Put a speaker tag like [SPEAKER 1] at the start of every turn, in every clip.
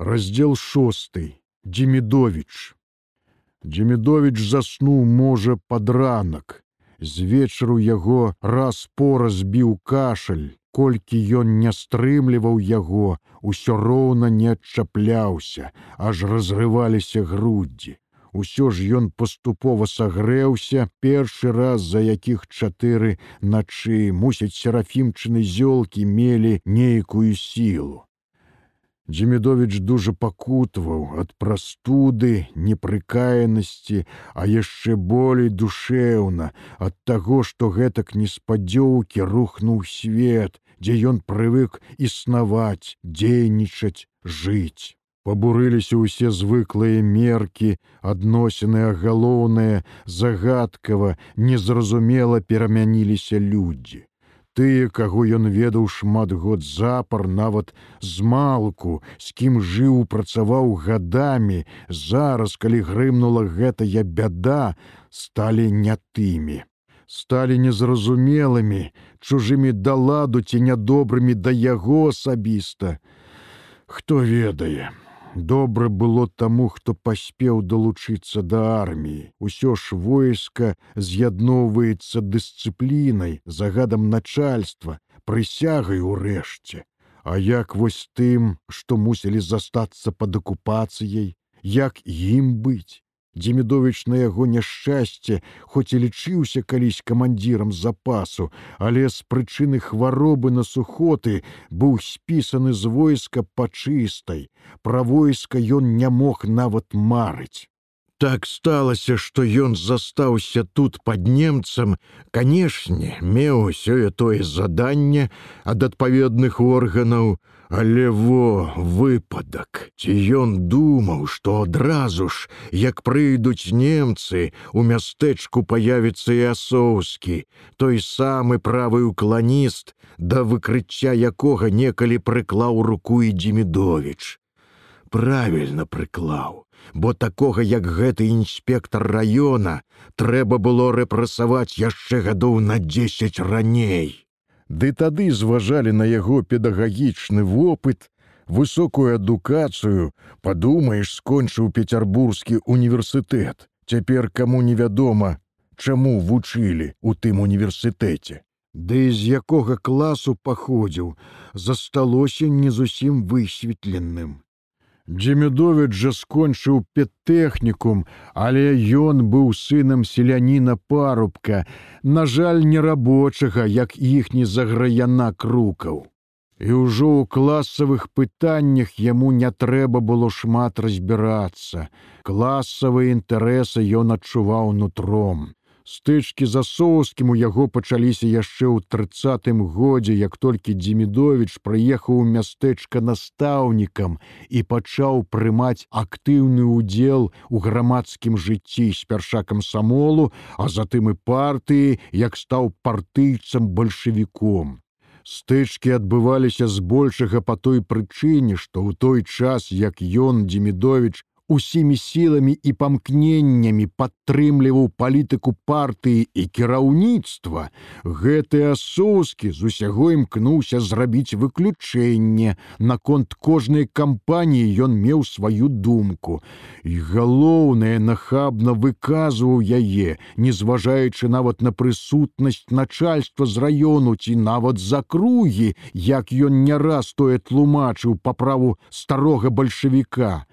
[SPEAKER 1] раздзел шосты Дзімідович. Дзімідович заснуў можа пад ранак. З вечару яго раз пора збіў кашаль, колькі ён не стрымліваў яго, усё роўна не адчапляўся, аж разрываліся груддзі. Усё ж ён паступова сагрэўся першы раз за якіх чатыры начы мусіць серафімчыны зёлкі мелі нейкую сілу. Дзімідович дужа пакутваў ад прастуды, непрыкаянасці, а яшчэ болей душэўна ад таго, што гэтак неспадзёўкі рухнуў свет, дзе ён прывык існаваць, дзейнічаць, жыць. Пабурыліся ўсе звыклыя меркі, адносіныя галоўныя, загадкава, незразумела перамяніліся людзі тыя, каго ён ведаў шмат год запар, нават з малку, з кім жыў, працаваў гадамі, зараз, калі грымнула гэтая бяда, сталі не тымі. Сталі незразумелымі, чужымі да ладу ці нядобрымі да яго асабіста. Хто ведае, Добра было таму, хто паспеў далучыцца да арміі. Усё ж войска з'ядноўваецца дысцыплінай, загадам начальства, прысягай урэшце. А як вось тым, што мусілі застацца пад акупацыяй, як ім быць? Дзімідович на яго няшчасце, хоць і лічыўся калісь камандзірам запасу, але з прычыны хваробы на сухоты быў спісаны з войска пачыстай. Пра войска ён не мог нават марыць. Так сталася, што ён застаўся тут пад немцам, канешне, меў сёе тое заданне ад адпаведных органаў, але во выпадак. Ці ён думаў, што адразу ж, як прыйдуць немцы, у мястэчку паявіцца і асоўскі, той самы правы укланіст, да выкрыцця якога некалі прыклаў руку і Дзімідович. Правільна прыклаў бо такога як гэты інспектор раёна трэба было рэпрасаваць яшчэ гадоў на 10 раней. Ды тады зважалі на яго педагагічны вопыт, высокую адукацыю, падумаеш, скончыў пецярбургскі універсітэт. Цяпер каму невядома, чаму вучылі у тым універсітэце. Ды з якога класу паходзіў, засталося не зусім высветленым. Дземідович жа скончыў педтэхнікум, але ён быў сынам селяніна парубка, на жаль, нерабочага, як іхні заграяна крукаў. І ўжо ў класавых пытаннях яму не трэба было шмат разбірацца. Класавыя інтарэсы ён адчуваў нутром. Стычкі за соўскім у яго пачаліся яшчэ ў трыццатым годзе, як толькі Дзімідович прыехаў у мястэчка настаўнікам і пачаў прымаць актыўны ўдзел у грамадскім жыцці спярша камсамолу, а затым і партыі, як стаў партыйцам бальшавіком. Стычкі адбываліся збольшага па той прычыне, што ў той час, як ён Дзімідович усімі сіламі і памкненнямі падтрымліваў палітыку партыі і кіраўніцтва, гэты асоскі з усяго імкнуўся зрабіць выключэнне. Наконт кожнай кампаніі ён меў сваю думку. І галоўнае нахабна выказваў яе, не зважаючы нават на прысутнасць начальства з раёну ці нават за кругі, як ён не раз тое тлумачыў па праву старога бальшавіка.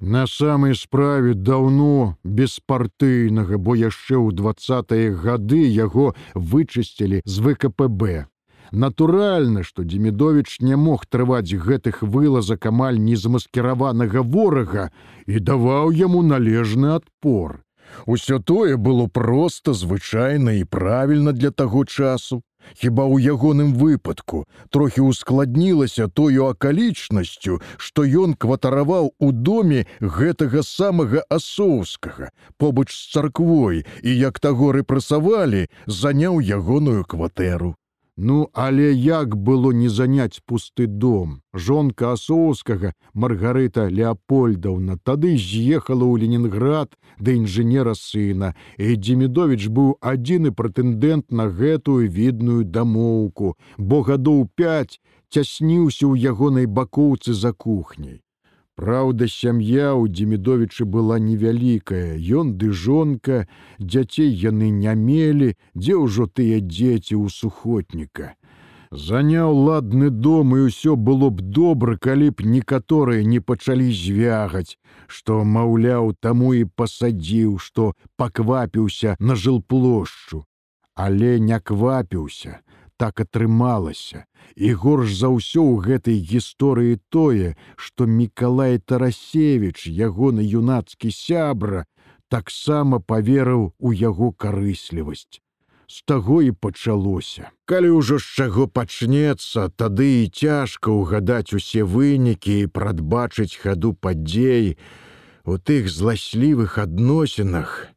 [SPEAKER 1] На самай справе даўно беспартыйнага, бо яшчэ ў двадцатыя гады яго вычысцілі з ВКПБ. Натуральна, што Дзімідович не мог трываць гэтых вылазак амаль незамаскіраванага ворага і даваў яму належны адпор. Усё тое было проста звычайна і правільна для таго часу. Хіба ў ягоным выпадку трохі ускладнілася тою акалічнасцю, што ён кватараваў у доме гэтага самага асоўскага, побач з царквой і як таго рэпрасавалі, заняў ягоную кватэру. Ну, але як было не заняць пусты дом. Жонка асоўскага Маргарыта Леопольдаўна тады з'ехала ў Ленінград да інжынера сына. І Дзімідович быў адзіны прэтэндэнт на гэтую відную дамоўку, бо гадоў пяць цясніўся ў ягонай бакоўцы за кухняй. Праўда, сям'я ў Демідовічы была невялікая. Ён ды жонка, дзяцей яны не мелі, дзе ўжо тыя дзеці ў сухотніка. Заняў ладны дом і ўсё было б добра, калі б некаторыя не пачалі звягаць, што, маўляў, таму і пасадзіў, што паквапіўся на жылплошчу. Але не квапіўся, так атрымалася. І горш за ўсё ў гэтай гісторыі тое, што Мікалай Тарасевич, ягоны юнацкі сябра, таксама паверыў у яго карыслівасць з таго і пачалося. Калі ўжо з чаго пачнецца, тады і цяжка ўгадаць усе вынікі і прадбачыць хаду падзей у тых зласлівых адносінах.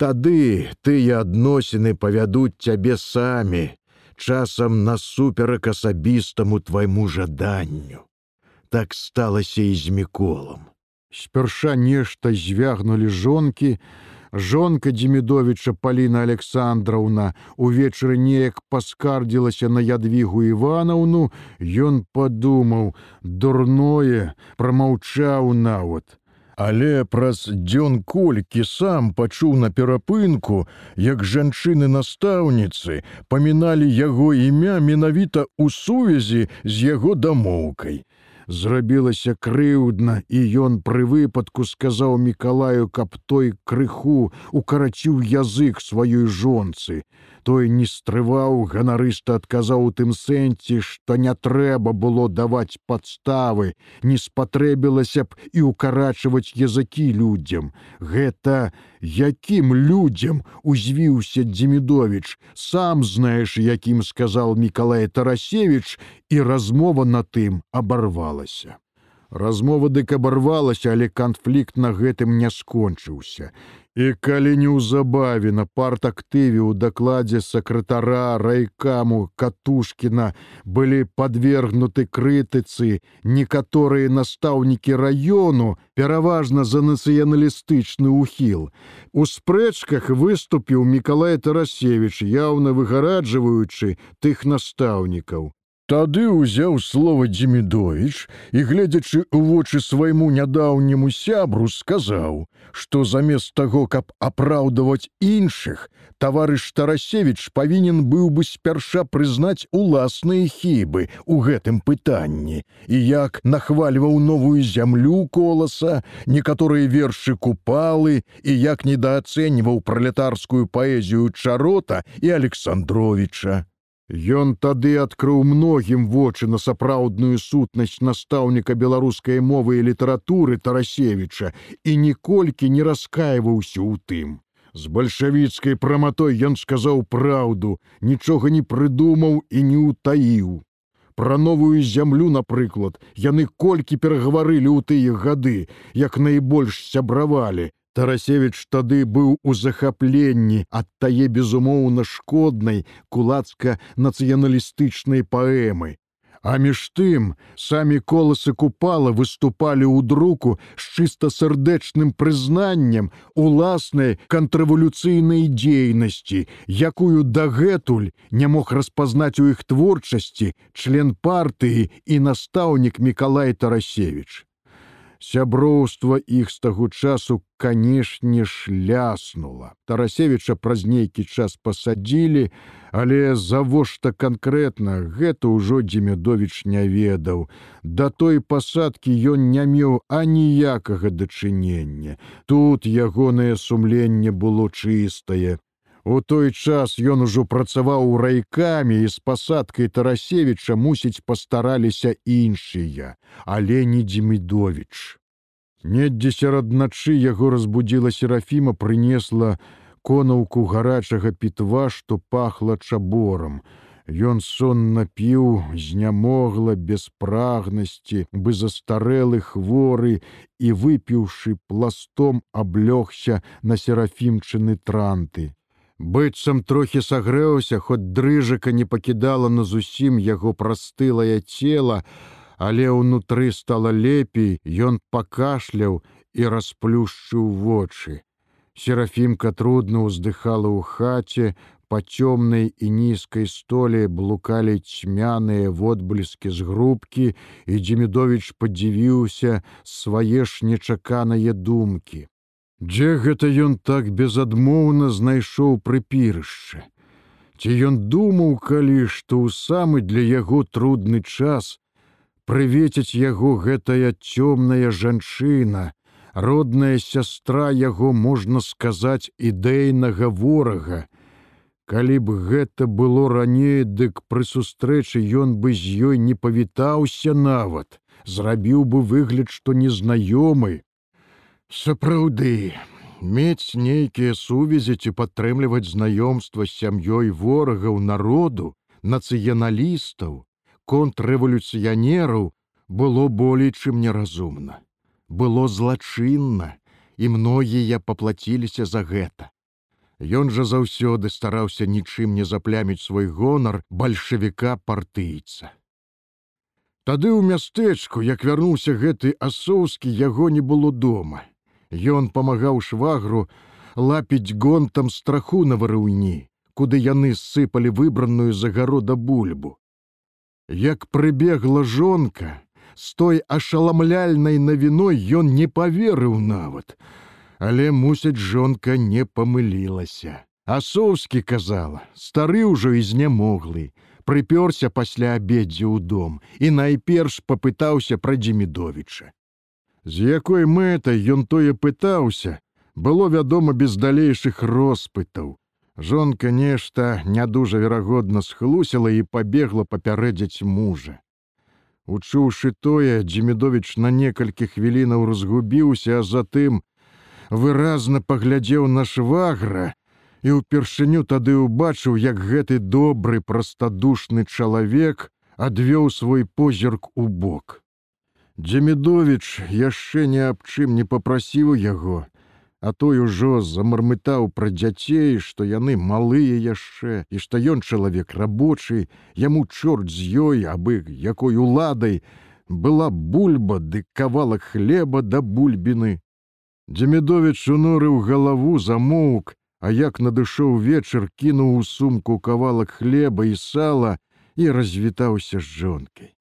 [SPEAKER 1] Тады тыя адносіны павядуць цябе самі, часам насуперак асабістаму твайму жаданню. Так сталася і з міколам. Спярша нешта звягнулі жонкі, жонка Демідовіча Паліна Александраўна увечары неяк паскардзілася на ядвігу Іванаўну, ён падумаў: дурное, прамаўчаў нават. Але праз дзён колькі сам пачуў на перапынку, як жанчыны настаўніцы паміналі яго імя менавіта ў сувязі з яго дамоўкай. Зрабілася крыўдна і ён пры выпадку сказаў мікалаю каб той крыху укараціў язык сваёй жонцы той не стрываў ганарыста адказаў у тым сэнсе што не трэба было даваць падставы не спатрэбілася б і укарачваць языкі людзям. Гэта якім людзям узвіўся дзімідович сам знаеш якім сказал мікалай тарасевич і размова на тым абарвалася. Размова дык абарвалася але канфлікт на гэтым не скончыўся І калі неўзабаве на партактыве ў дакладзе сакратара райкаму катушкіна былі подвергнуты крытыцы некаторыя настаўнікі раёну, пераважна за нацыяналістычны ўхіл. У спрэчках выступіў Миколай Тарасевич, яўна выгараджваючы тых настаўнікаў. Тады ўзяў слова Дзімідович і, гледзячы ў вочы свайму нядаўняму сябру, сказаў, што замест таго, каб апраўдаваць іншых, таварыш Тарасевич павінен быў бы спярша прызнаць уласныя хібы ў гэтым пытанні. І як нахвальваў новую зямлю коласа, некаторыя вершы купалы і як недаацэньваў пралетарскую паэзію чарота і Александровича. Ён тады адкрыў многім вочы на сапраўдную сутнасць настаўніка беларускай мовы і літаратуры Тарасевіча і ніколькі не раскаиваўся ў тым. З бальшавіцкай праматой ён сказаў праўду, нічога не прыдумаў і не ўтаіў. Пра новую зямлю, напрыклад, яны колькі перагаварылі ў тыя гады, як найбольш сябравалі, Тарасевич тады быў у захапленні ад тае безумоўна шкоднай кулацка-нацыяналістычнай паэмы. А між тым самі коласы купала выступалі ў друку з чыста сардэчным прызнаннем уласнай кантравалюцыйнай дзейнасці, якую дагэтуль не мог распазнаць у іх творчасці член партыі і настаўнік Миколай Тарасевич сяброўства іх з таго часу канешне шляснула. Тарасевича праз нейкі час пасадзілі але завошта канкрэтна гэта ўжо дземедович не ведаў. Да той пасадкі ён не меў аніякага дачынення. Тут ягонае сумленне было чыстае У той час ён ужо працаваў у райкамі і з пасадкай Тарасевіча мусіць пастараліся іншыя, але не Дзімідович. Недзе сярод начы яго разбудзіла серафіма, прынесла конаўку гарачага пітва, што пахла чаборам. Ён сонна піў, знямогла без прагнасці, бы застарэлы хворы і выпіўшы пластом аблёгся на серафімчыны транты быццам трохі сагрэўся хоць дрыжака не пакідала на зусім яго прастылае цела але ўнутры стала лепей ён пакашляў і расплюшчыў вочы серафімка трудно ўздыхала ў хаце Па цёмнай і нізкай столе блукалі цьмяныя водбліскі з грубкі, і Дзімідович падзівіўся свае ж нечаканыя думкі. Дзе гэта ён так безадмоўна знайшоў прыпірышча? Ці ён думаў калі, што ў самы для яго трудны час прывеціць яго гэтая цёмная жанчына, родная сястра яго можна сказаць ідэйнага ворага, Калі б гэта было раней, дык пры сустрэчы ён бы з ёй не павітаўся нават, зрабіў бы выгляд, што незнаёмы. Сапраўды, мець нейкія сувязі ці падтрымліваць знаёмства з сям'ёй ворагаў народу, нацыяналістаў, контррэвалюцыянераў было болей, чым неразумна. Было злачынна, і многія паплаціліся за гэта. Ён жа заўсёды стараўся нічым не запляміць свой гонар бальшавіка партыйца. Тады ў мястэчку, як вярнуўся гэты асоўскі, яго не было дома. Ён памагаў швагру лапіць гонтам страху на варыўні, куды яны сыпалі выбранную загарода бульбу. Як прыбегла жонка, з той ашаламляльнай навіной ён не паверыў нават, але мусяць жонка не памылілася. Асоўскі казала, стары ўжо і знямоглы, прыпёрся пасля абеддзі ў дом і найперш папытаўся пра Дзімідовіча. З якой мэтай ён тое пытаўся, было вядома без далейшых роспытаў. Жонка нешта не дужа верагодна схлусіла і пабегла папярэдзяць мужа. Учуўшы тое, Дзімідович на некалькі хвілінаў разгубіўся, а затым выразна паглядзеў на швагра і ўпершыню тады ўбачыў, як гэты добры прастадушны чалавек адвёў свой позірк у бок. Дземідович яшчэ ні аб чым не папрасіў яго, а той ужо замармытаў пра дзяцей, што яны малыя яшчэ і што ён чалавек рабочы, яму чорт з ёй, абы якой уладай была бульба ды кавалак хлеба да бульбіны. Дземідович унорыў галаву замоўк, а як надышоў вечар, кінуў у сумку кавалак хлеба і сала і развітаўся з жонкай.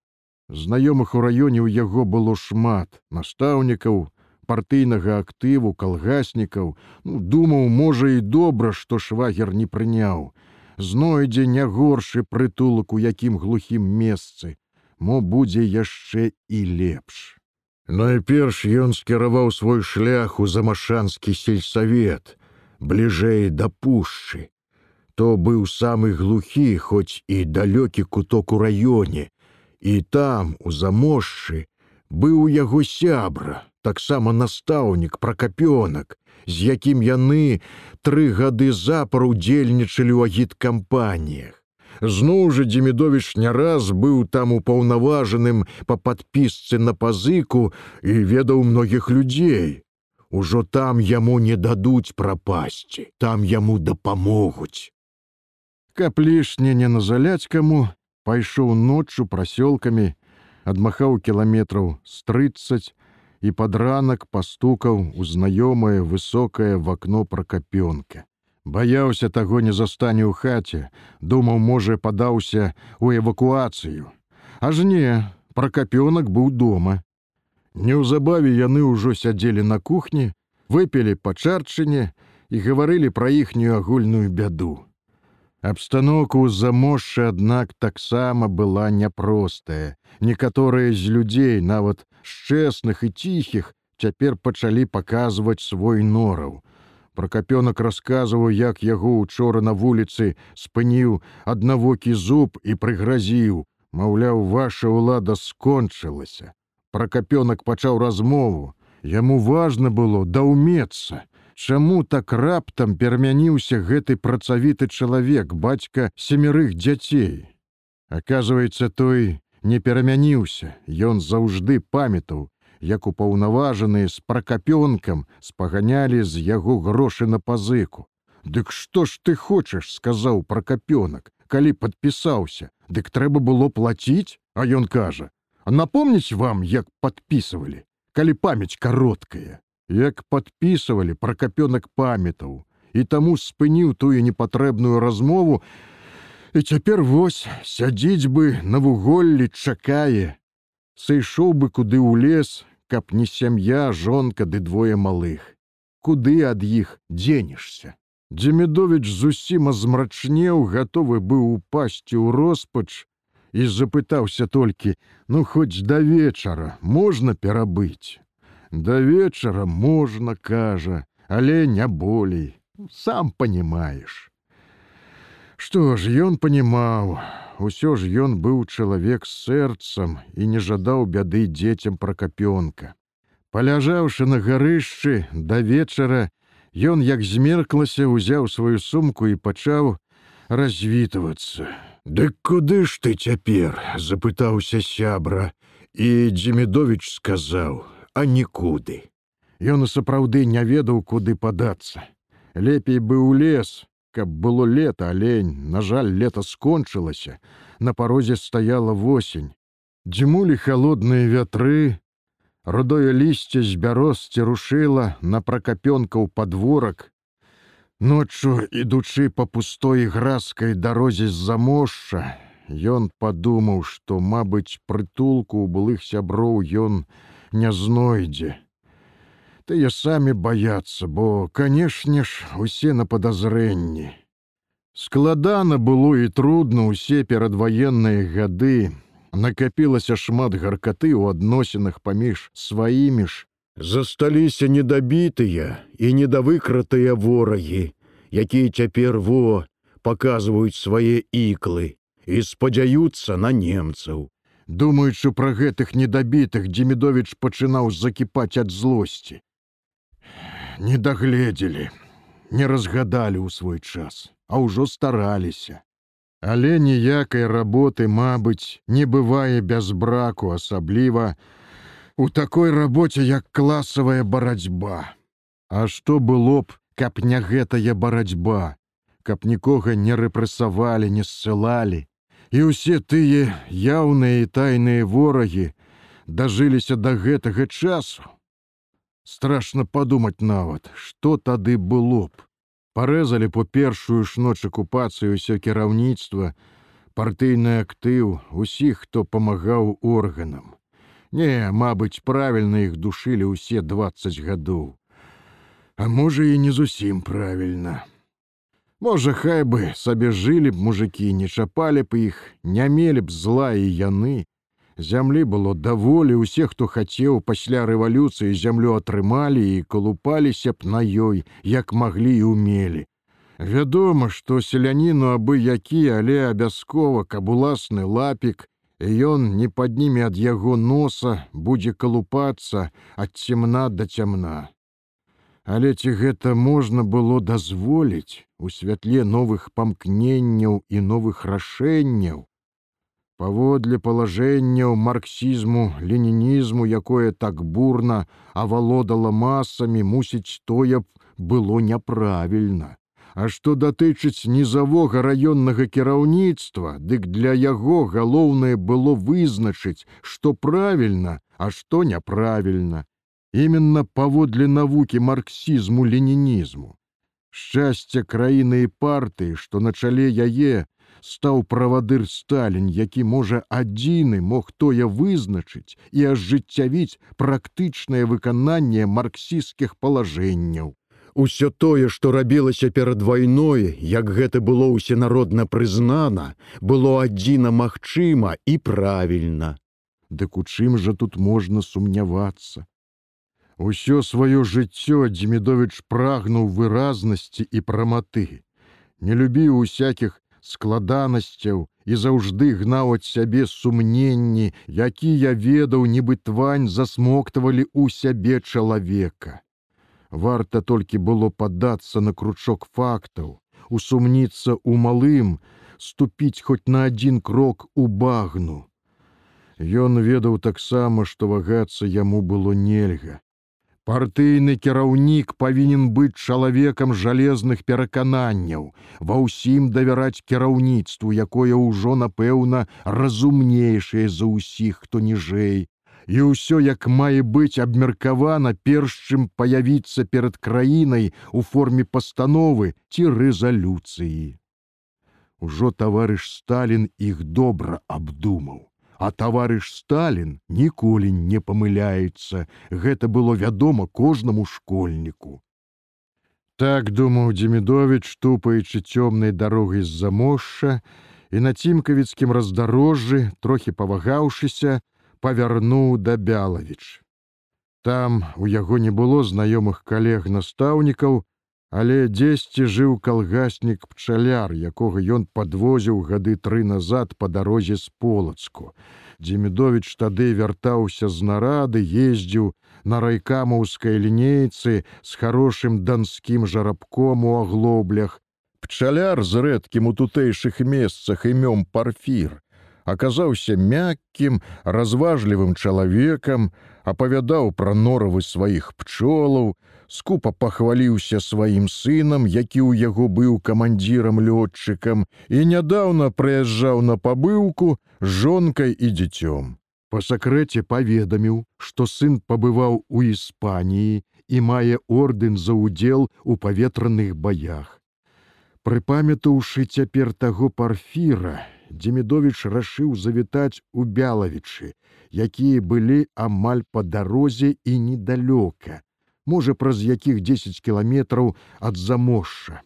[SPEAKER 1] Знаёмых у раёне ў яго было шмат настаўнікаў, партыйнага актыву, калгаснікаў, ну, думаў, можа і добра, што швагер не прыняў. Знойдзе не горшы прытулак у якім глухім месцы, мо будзе яшчэ і лепш. Найперш ён скіраваў свой шлях у замашанскі сельсавет, бліжэй да пушчы. То быў самы глухі, хоць і далёкі куток у раёне, і там, у замошчы, быў яго сябра, таксама настаўнік пракапёнак, з якім яны тры гады запар удзельнічалі ў агіткампаніях. Зноў жа Дзімідович не раз быў там упаўнаважаным па падпісцы на пазыку і ведаў многіх людзей. Ужо там яму не дадуць прапасці, там яму дапамогуць. Каб лішне не назаляць каму, пайшоў ноччу прасёлкамі, адмахаў кіламетраў з трыццаць і пад ранак пастукаў у знаёмае высокае в акно пракапёнка. Баяўся таго не застане ў хаце, думаў, можа, падаўся ў эвакуацыю. Аж не, пракапёнак быў дома. Неўзабаве яны ўжо сядзелі на кухні, выпілі па чарчыне і гаварылі пра іхнюю агульную бяду. Абстаноўка ў замошчы, аднак таксама была няпростая. Некаторыя з людзей, нават шчэсных і ціхіх, цяпер пачалі паказваць свой нораў. Пракапёнак расказваў, як яго учора на вуліцы спыніў аднавокі зуб і прыгразіў, маўляў, ваша ўлада скончылася. Пракапёнак пачаў размову. Яму важна было даўмецца, Чаму так раптам перамяніўся гэты працавіты чалавек, бацька семярых дзяцей. Аказваецца, той не перамяніўся, Ён заўжды памятаў, як упаўнаважаныя з пракапёнкам спаганялі з яго грошы на пазыку. Дык што ж ты хочаш, сказаў пракапёнак, калі падпісаўся, Дык трэба было плаціць, а ён кажа: напомніць вам, як падпісывалі, калі памяць кароткая, як падпісывалі пракапёнак памятаў, і таму спыніў тую непатрэбную размову, і цяпер вось сядзіць бы на вуголлі чакае. Сышоў бы куды ў лес, каб не сям'я, жонка ды двое малых. Куды ад іх дзенешся. Дземедович зусім азмрачнеў, гатовы быў упасці ў роспач і запытаўся толькі: « Ну хоць да вечара можна перабыць. Да вечара можна, кажа, але не болей, сам понимаешь. Што ж ён панімаў, усё ж ён быў чалавек з сэрцам і не жадаў бяды дзецям пракапёнка. Паляжаўшы на гарышчы да вечара, ён як змерклася, узяў сваю сумку і пачаў развітвацца. Дык куды ж ты цяпер? — запытаўся сябра, і Дзімедович сказаў: « А нікуды. Ён сапраўды не ведаў, куды падацца. Лепей бы ў лес, каб было лета, алень, на жаль, лета скончылася. На парозе стаяла восень. Дзьмулі холодныя вятры, рудое лісце з бяросці рушыла на пракапёнкаў падворак. Ноччу, ідучы па пустой гразкай дарозе з-за мошча, Ён падумаў, што, мабыць, прытулку ў былых сяброў ён не знойдзе тыя самі баяцца, бо, канешне ж, усе на падазрэнні. Складана было і трудно ўсе перадваенныя гады. Накапілася шмат гаркаты ў адносінах паміж сваімі ж. Засталіся недабітыя і недавыкратыя ворагі, якія цяпер во паказваюць свае іклы і спадзяюцца на немцаў. Думаючы пра гэтых недабітых, Дзімедович пачынаў закіпаць ад злосці не дагледзелі, не разгадалі ў свой час, а ўжо стараліся. Але ніякай работы, мабыць, не бывае без браку, асабліва у такой рабоце, як класавая барацьба. А што было б, каб не гэтая барацьба, каб нікога не рэпрэсавалі, не ссылалі, і ўсе тыя яўныя і тайныя ворагі дажыліся да гэтага часу, страшно падумаць нават что тады было б. Парэзалі по першую ж ноч акупацыю ўсё кіраўніцтва партыйны актыў усіх хто памагаў органам. Не мабыць правільна іх душылі ўсе двадцать гадоў. А можа і не зусім правільна можа хай бы сабе жылі б мужикі не чапалі б іх не мелі б зла і яны Зямлі было даволі усе, хто хацеў пасля рэвалюцыі зямлю атрымалі і калупаліся б на ёй, як маглі і умелі. Вядома, што селяніну абы які, але абяскова, каб уласны лапік, ён не падніме ад яго носа, будзе калупацца ад цемна да цямна. Але ці гэта можна было дазволіць у святле новых памкненняў і новых рашэнняў, Паводле палажэнняў марксізму, ленінізму, якое так бурна авалодала масамі, мусіць, тое б было няправільна. А што датычыць нізавога раённага кіраўніцтва, дык для яго галоўнае было вызначыць, што правільна, а што няправільна. Іменна паводле навукі марксізму ленінізму. Шчасце краіны і партыі, што на чале яе, стаў правадыр Сталін, які можа адзіны мог тое вызначыць і ажыццявіць практычнае выкананне марксійскіх палажэнняў. Усё тое, што рабілася перад вайной, як гэта было ўсенародна прызнана, было адзіна магчыма і правільна. Дык у чым жа тут можна сумнявацца? Усё сваё жыццё Дзімедович прагнуў выразнасці і праматы. Не любіў усякіх складанасцяў і заўжды гнаў ад сябе сумненні, якія ведаў, нібы твань засмоктавалі ў сябе чалавека. Варта толькі было падацца на кручок фактаў, усумніцца ў малым, ступіць хоць на адзін крок у багну. Ён ведаў таксама, што вагацца яму было нельга. Партыйны кіраўнік павінен быць чалавекам жалезных перакананняў, ва ўсім давяраць кіраўніцтву, якое ўжо, напэўна, разумнейшае за ўсіх, хто ніжэй, і ўсё як мае быць абмеркавана перш чым паявіцца перад краінай у форме пастановы ці рэзалюцыі. Ужо таварыш Сталін іх добра абдумаў, а таварыш Сталін ніколі не памыляецца, гэта было вядома кожнаму школьніку. Так думаў Дзімідович, тупаючы цёмнай дарогай з-за мошша, і на цімкавіцкім раздарожжы, трохі павагаўшыся, павярнуў да бялавіч. Там у яго не было знаёмых калег настаўнікаў, але дзесьці жыў калгаснік пчаляр, якога ён падвозіў гады тры назад па дарозе з полацку. Дзімідович тады вяртаўся з нарады, ездзіў на райкамаўскай лінейцы з хорошым данскім жарабком у аглоблях, Пчаляр з рэдкім у тутэйшых месцах імём парфір аказаўся мяккім, разважлівым чалавекам, апавядаў пра норавы сваіх пчолаў, скупа пахваліўся сваім сынам, які ў яго быў камандзірам лётчыкам і нядаўна прыязджаў на пабыўку з жонкай і дзіцём. Па сакрэце паведаміў, што сын пабываў у Іспаніі і мае ордэн за ўдзел у паветраных баях. Прыпамятаўшы цяпер таго парфіра, Дзімідович рашыў завітаць у бялавічы, якія былі амаль па дарозе і недалёка, можа, праз якіх 10 кіламетраў ад замошша.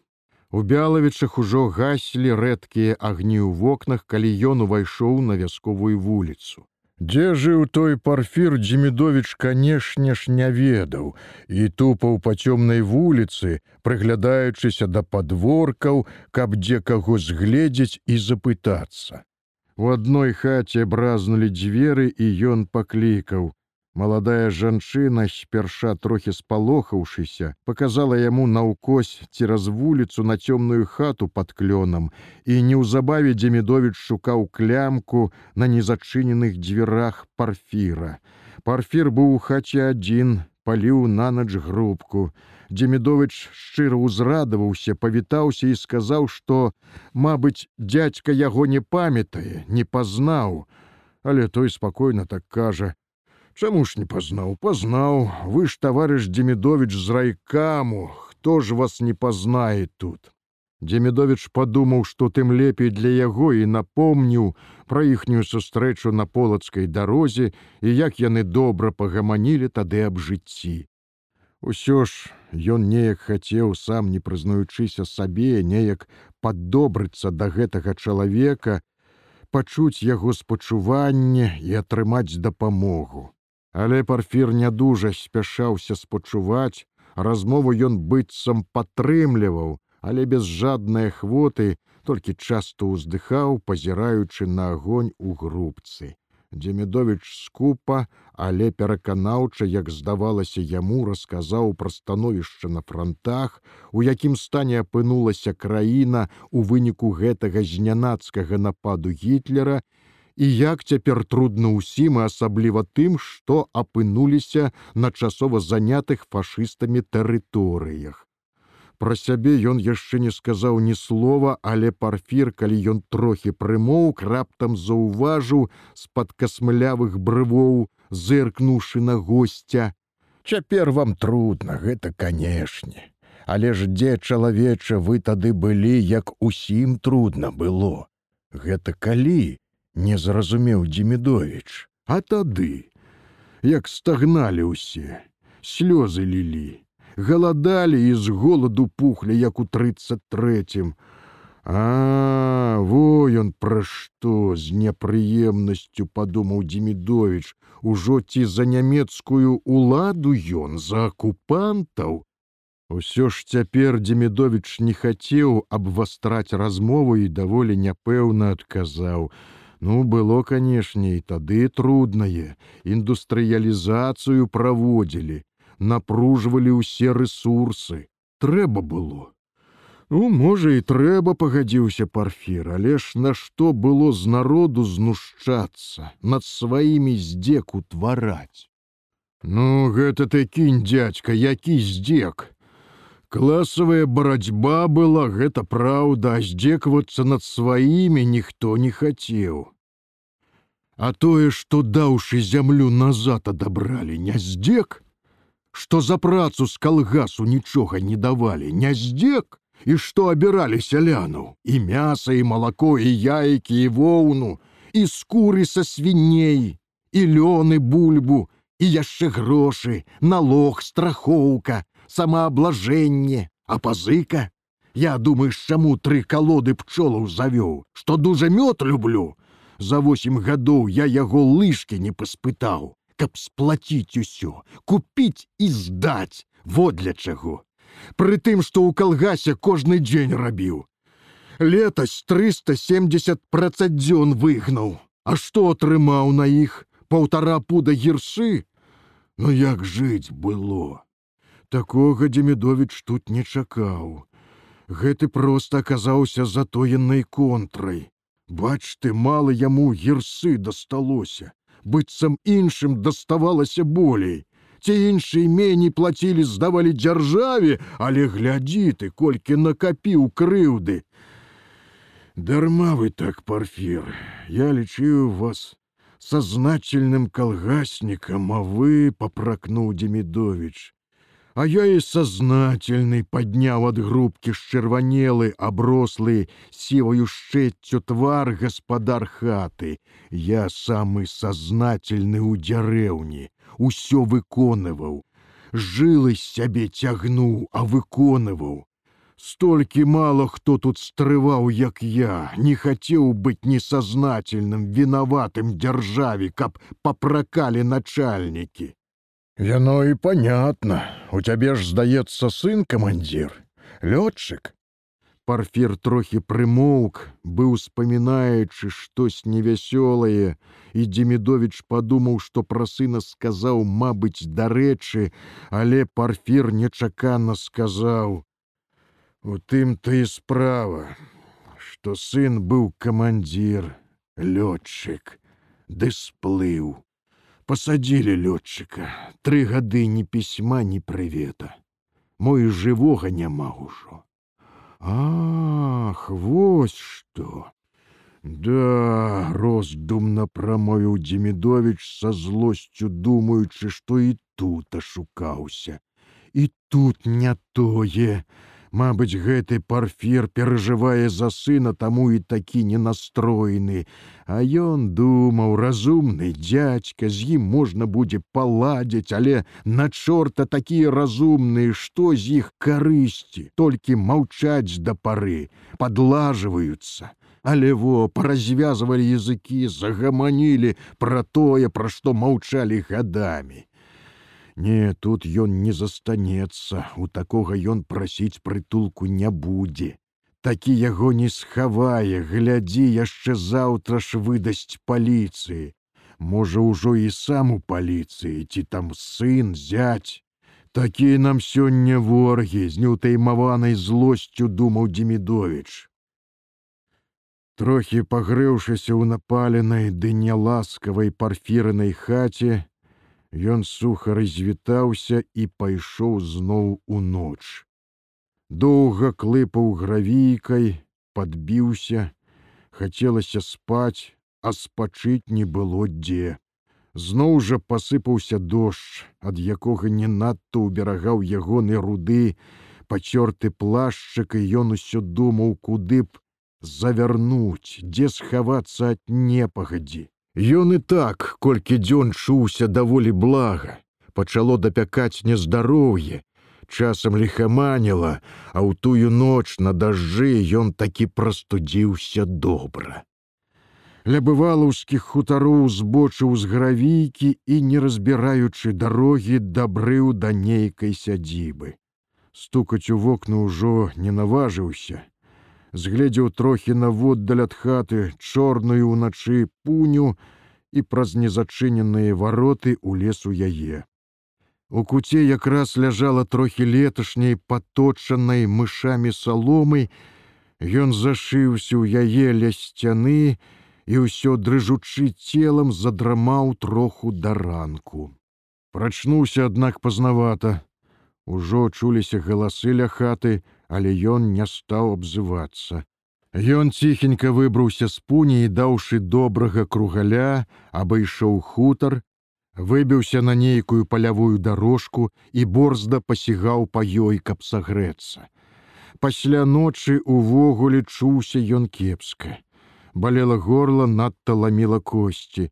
[SPEAKER 1] У бялавічах ужо гаслі рэдкія агні ў вокнах, калі ён увайшоў на вясковую вуліцу. Дзе жыў той парфір Дзімідович, канешне ж, не ведаў і тупаў па цёмнай вуліцы, прыглядаючыся да падворкаў, каб дзе каго згледзець і запытацца. У адной хаце бразнулі дзверы і ён паклікаў: Маладая жанчына, спярша трохі спалохаўшыся, показала яму наўкось цераз вуліцу на цёмную хату под клёнам, і неўзабаве Дземідович шукаў клямку на незачыненых дзвярах парфіра. Парфір быў у хаце адзін, паліў нанач грубку. Дземідович шчыра ўзрадаваўся, павітаўся і сказаў, што, мабыць, дядзька яго не памятае, не пазнаў, але той спакойна так кажа: Чаму ж не пазнаў, пазнаў, вы ж таварыш Демідович з райкаму, хто ж вас не пазнае тут. Демідович падумаў, што тым лепей для яго і напомніў пра іхнюю сустрэчу на полацкай дарозе і як яны добра пагаманілі тады аб жыцці. Усё ж ён неяк хацеў сам не прызнаючыся сабе, неяк паддобрыцца да гэтага чалавека, пачуць яго спачуванне і атрымаць дапамогу. Але парфір не дужа спяшаўся спачуваць, размову ён быццам падтрымліваў, але без жаднай хвоты толькі часто ўздыхаў, пазіраючы на агонь у грубцы. Дземідович скупа, але пераканаўча, як здавалася яму, расказаў пра становішча на фронтах, у якім стане апынулася краіна у выніку гэтага знянацкага нападу гітлера і як цяпер трудно ўсім і асабліва тым, што апынуліся на часова занятых фашыстамі тэрыторыях. Пра сябе ён яшчэ не сказаў ні слова, але парфір, калі ён трохі прымоўк, раптам заўважыў з-пад касмлявых брывоў, зыркнуўшы на гостя. Цяпер вам трудно, гэта канешне. Але ж дзе чалавеча вы тады былі, як усім трудно было. Гэта калі, не зразумеў Дзімідович, а тады, як стагналі ўсе, слёзы лілі, галадалі і з голаду пухлі, як у тридцать третьем. А во ён пра што з непрыемнасцю падумаў Дзімідович, ужо ці за нямецкую уладу ён за акупантаў. Усё ж цяпер Дзімідович не хацеў абвастраць размову і даволі няпэўна адказаў: Ну, было, канешне, і тады труднае, індустрыялізацыю праводзілі, напружвалі ўсе рэсурсы. Трэба было. Ну, можа, і трэба пагадзіўся парфір, але ж нашто было з народу знушчацца, над сваімі здзеку твараць. Ну, гэта ты кінь дядзька, які здзек, Класавая барацьба была гэта праўда, а здзекавацца над сваімі ніхто не хацеў. А тое, што даўшы зямлю назад адабралі, не здзек, што за працу з калгасу нічога не давалі, не здзек, і што абіралі сялянаў, і мяса, і малако, і яйкі, і воўну, і скуры са свіней, і лёны бульбу, і яшчэ грошы, налог, страхоўка, самааблажэнне, а пазыка. Я думаеш, чаму тры калоды пчолаў завёў, што дужа мёд люблю. За восем гадоў я яго лыжкі не паспытаў, каб сплаціць усё, купіць і здаць, во для чаго. Прытым, што ў калгасе кожны дзень рабіў. Летась 370 працадзён выгнаў. А што атрымаў на іх паўтара пуда гіршы? Ну як жыць было? Такога Демідовіч тут не чакаў. Гэты проста аказаўся затоенай контрай. Бач ты, мала яму гірсы дасталося, быццам іншым даставалася болей. Ці іншыя меней плацілі, здавалі дзяржаве, але глядзі ты, колькі накапіў крыўды. Дарма вы так, парфір, я лічыў вас сознательным калгаснікам, а вы попракнуў Демідович. А я і сознательны падняў ад грубкі шчырванелы, аброслы сіваю шчэццю твар гаспадар хаты. Я самы сознательны ў дзярэўні, усё выконваў. Жылы з сябе цягнуў, а выконваў. Столькі мало хто тут стрываў, як я, не хацеў быць несознательным, вінаватым дзяржаве, каб папракалі начальнікі. Яно і понятно. У цябе ж здаецца сын камандзір, лётчык. Парфір трохі прымоўк, быў успамінаючы штось невясёлае, і Демідович падумаў, што пра сына сказаў, мабыць, дарэчы, але парфір нечакана сказаў: « У тым ты і справа, што сын быў камандзір, лётчык, ды сплыў посадили лётчыка тры гады ні пісьма ні прывета. Мой жывога няма ўжо. Ах вось что да роздумна прамовіў демідович са злосцю думаючы што і тут ашукаўся. І тут не тое Мабыць, гэты парфір перажывае за сына таму і такі ненастроены. А ён думаў, разумны дядзька, з ім можна будзе паладзіць, але на чорта такія разумныя, што з іх карысці, толькі маўчаць да пары, подлажваюцца. Але во паразвязвалі языкі, загаманілі пра тое, пра што маўчалі гадамі. Не, тут ён не застанецца, у такога ён прасіць прытулку не будзе. Такі яго не схавае, глядзі яшчэ заўтра ж выдасць паліцыі. Можа, ужо і сам у паліцыі, ці там сын зяць. Такія нам сёння воргі з неўтаймаванай злосцю думаў Демідович. Трохі пагрэўшыся ў напаленай ды няласкавай парфіранай хаце, Ён суха развітаўся і пайшоў зноў у ноч. Доўга клыпаў гравійкай, подбіўся, хацелася спаць, а спачыць не было дзе. Зноў жа пасыпаўся дождж, ад якога не надта ўберагаў ягоны руды, пацёрты плашчык і ён усё думаў, куды б завярнуць, дзе схавацца ад непагадзі. Ён і так, колькі дзён чуўся даволі блага, пачало дапякаць нездароўе, часам ліхаманіла, а ў тую ноч на дажджы ён такі прастудзіўся добра. Ля бывалаўскіх хутароў збочыў з гравійкі і, не разбіраючы дарогі, дабрыў да нейкай сядзібы. Стукаць у вокна ўжо не наважыўся, згледзеў трохі наводдаль ад хаты чорную ўначы пуню і праз незачыненыя вароты у лесу яе. У куце якраз ляжала трохі леташняй паточанай мышамі саломы, Ён зашыўся ў яе ля сцяны і ўсё дрыжучы целам задрамаў троху да ранку. Прачнуўся, аднак пазнавата. Ужо чуліся галасы ля хаты, але ён не стаў абзывацца. Ён ціхенька выбраўся з пуні і даўшы добрага кругаля, абыйшоў хутар, выбіўся на нейкую палявую дарожку і борзда пасігаў па ёй, каб сагрэцца. Пасля ночы увогуле чуўся ён кепска. Балела горла надта ламіла косці.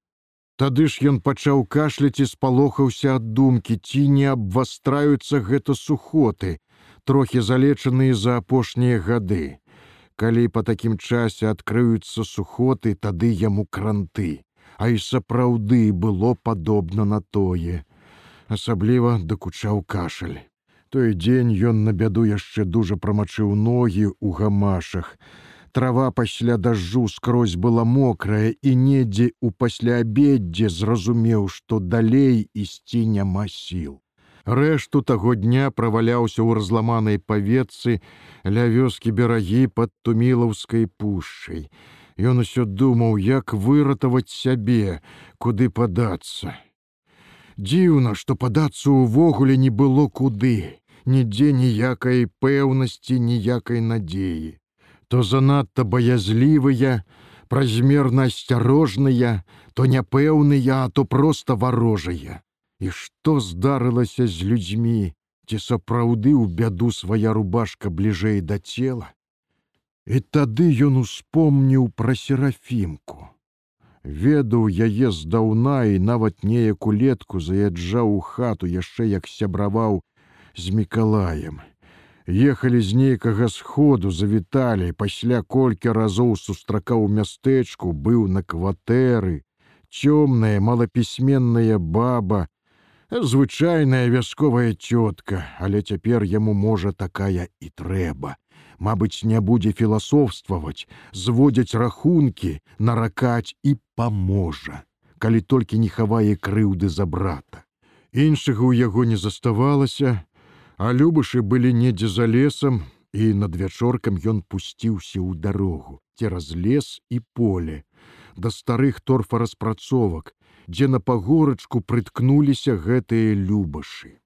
[SPEAKER 1] Тады ж ён пачаў кашляць і спалохаўся ад думкі, ці не абвастраюцца гэта сухоты, трохі залечаныя за апошнія гады. Калі па такім часе адкрыюцца сухоты, тады яму кранты, а і сапраўды было падобна на тое. Асабліва дакучаў кашаль. Той дзень ён на бяду яшчэ дужа прамачыў ногі ў гамашах. Трава пасля дажджу скрозь была мокрая і недзе ў пасляабеддзе зразумеў, што далей ісці няма сіл. Рэшту таго дня праваляўся ў разламанай паветцы ля вёскі берагі пад тумілаўскай пушчай. Ён усё думаў, як выратаваць сябе, куды падацца. Дзіўна, што падацца ўвогуле не было куды, нідзе ніякай пэўнасці, ніякай надзеі то занадта баязлівыя, празмерна асцярожныя, то няпэўныя, а то проста варожыя. І што здарылася з людзьмі, ці сапраўды ў бяду свая рубашка бліжэй да цела. І тады ён успомніў пра серафімку. Ведаў яе здаўна і нават неяк улетку заязджаў у хату яшчэ як сябраваў з мікалаем ехалі з нейкага сходу завіталі. Пасля колькі разоў сустракаў мястэчку быў на кватэры. Цёмная малапісьменная баба звычайная вясковая цётка. Але цяпер яму можа такая і трэба. Мабыць не будзе філасофстваваць зводзяць рахункі наракаць і паможа калі толькі не хавае крыўды за брата. Іншага ў яго не заставалася А любышы былі недзе за лесам, і над вячоркам ён пусціўся ў дарогу цераз лес і поле, да старых торфараспрацовак, дзе на пагорачку прыткнуліся гэтыя любашы.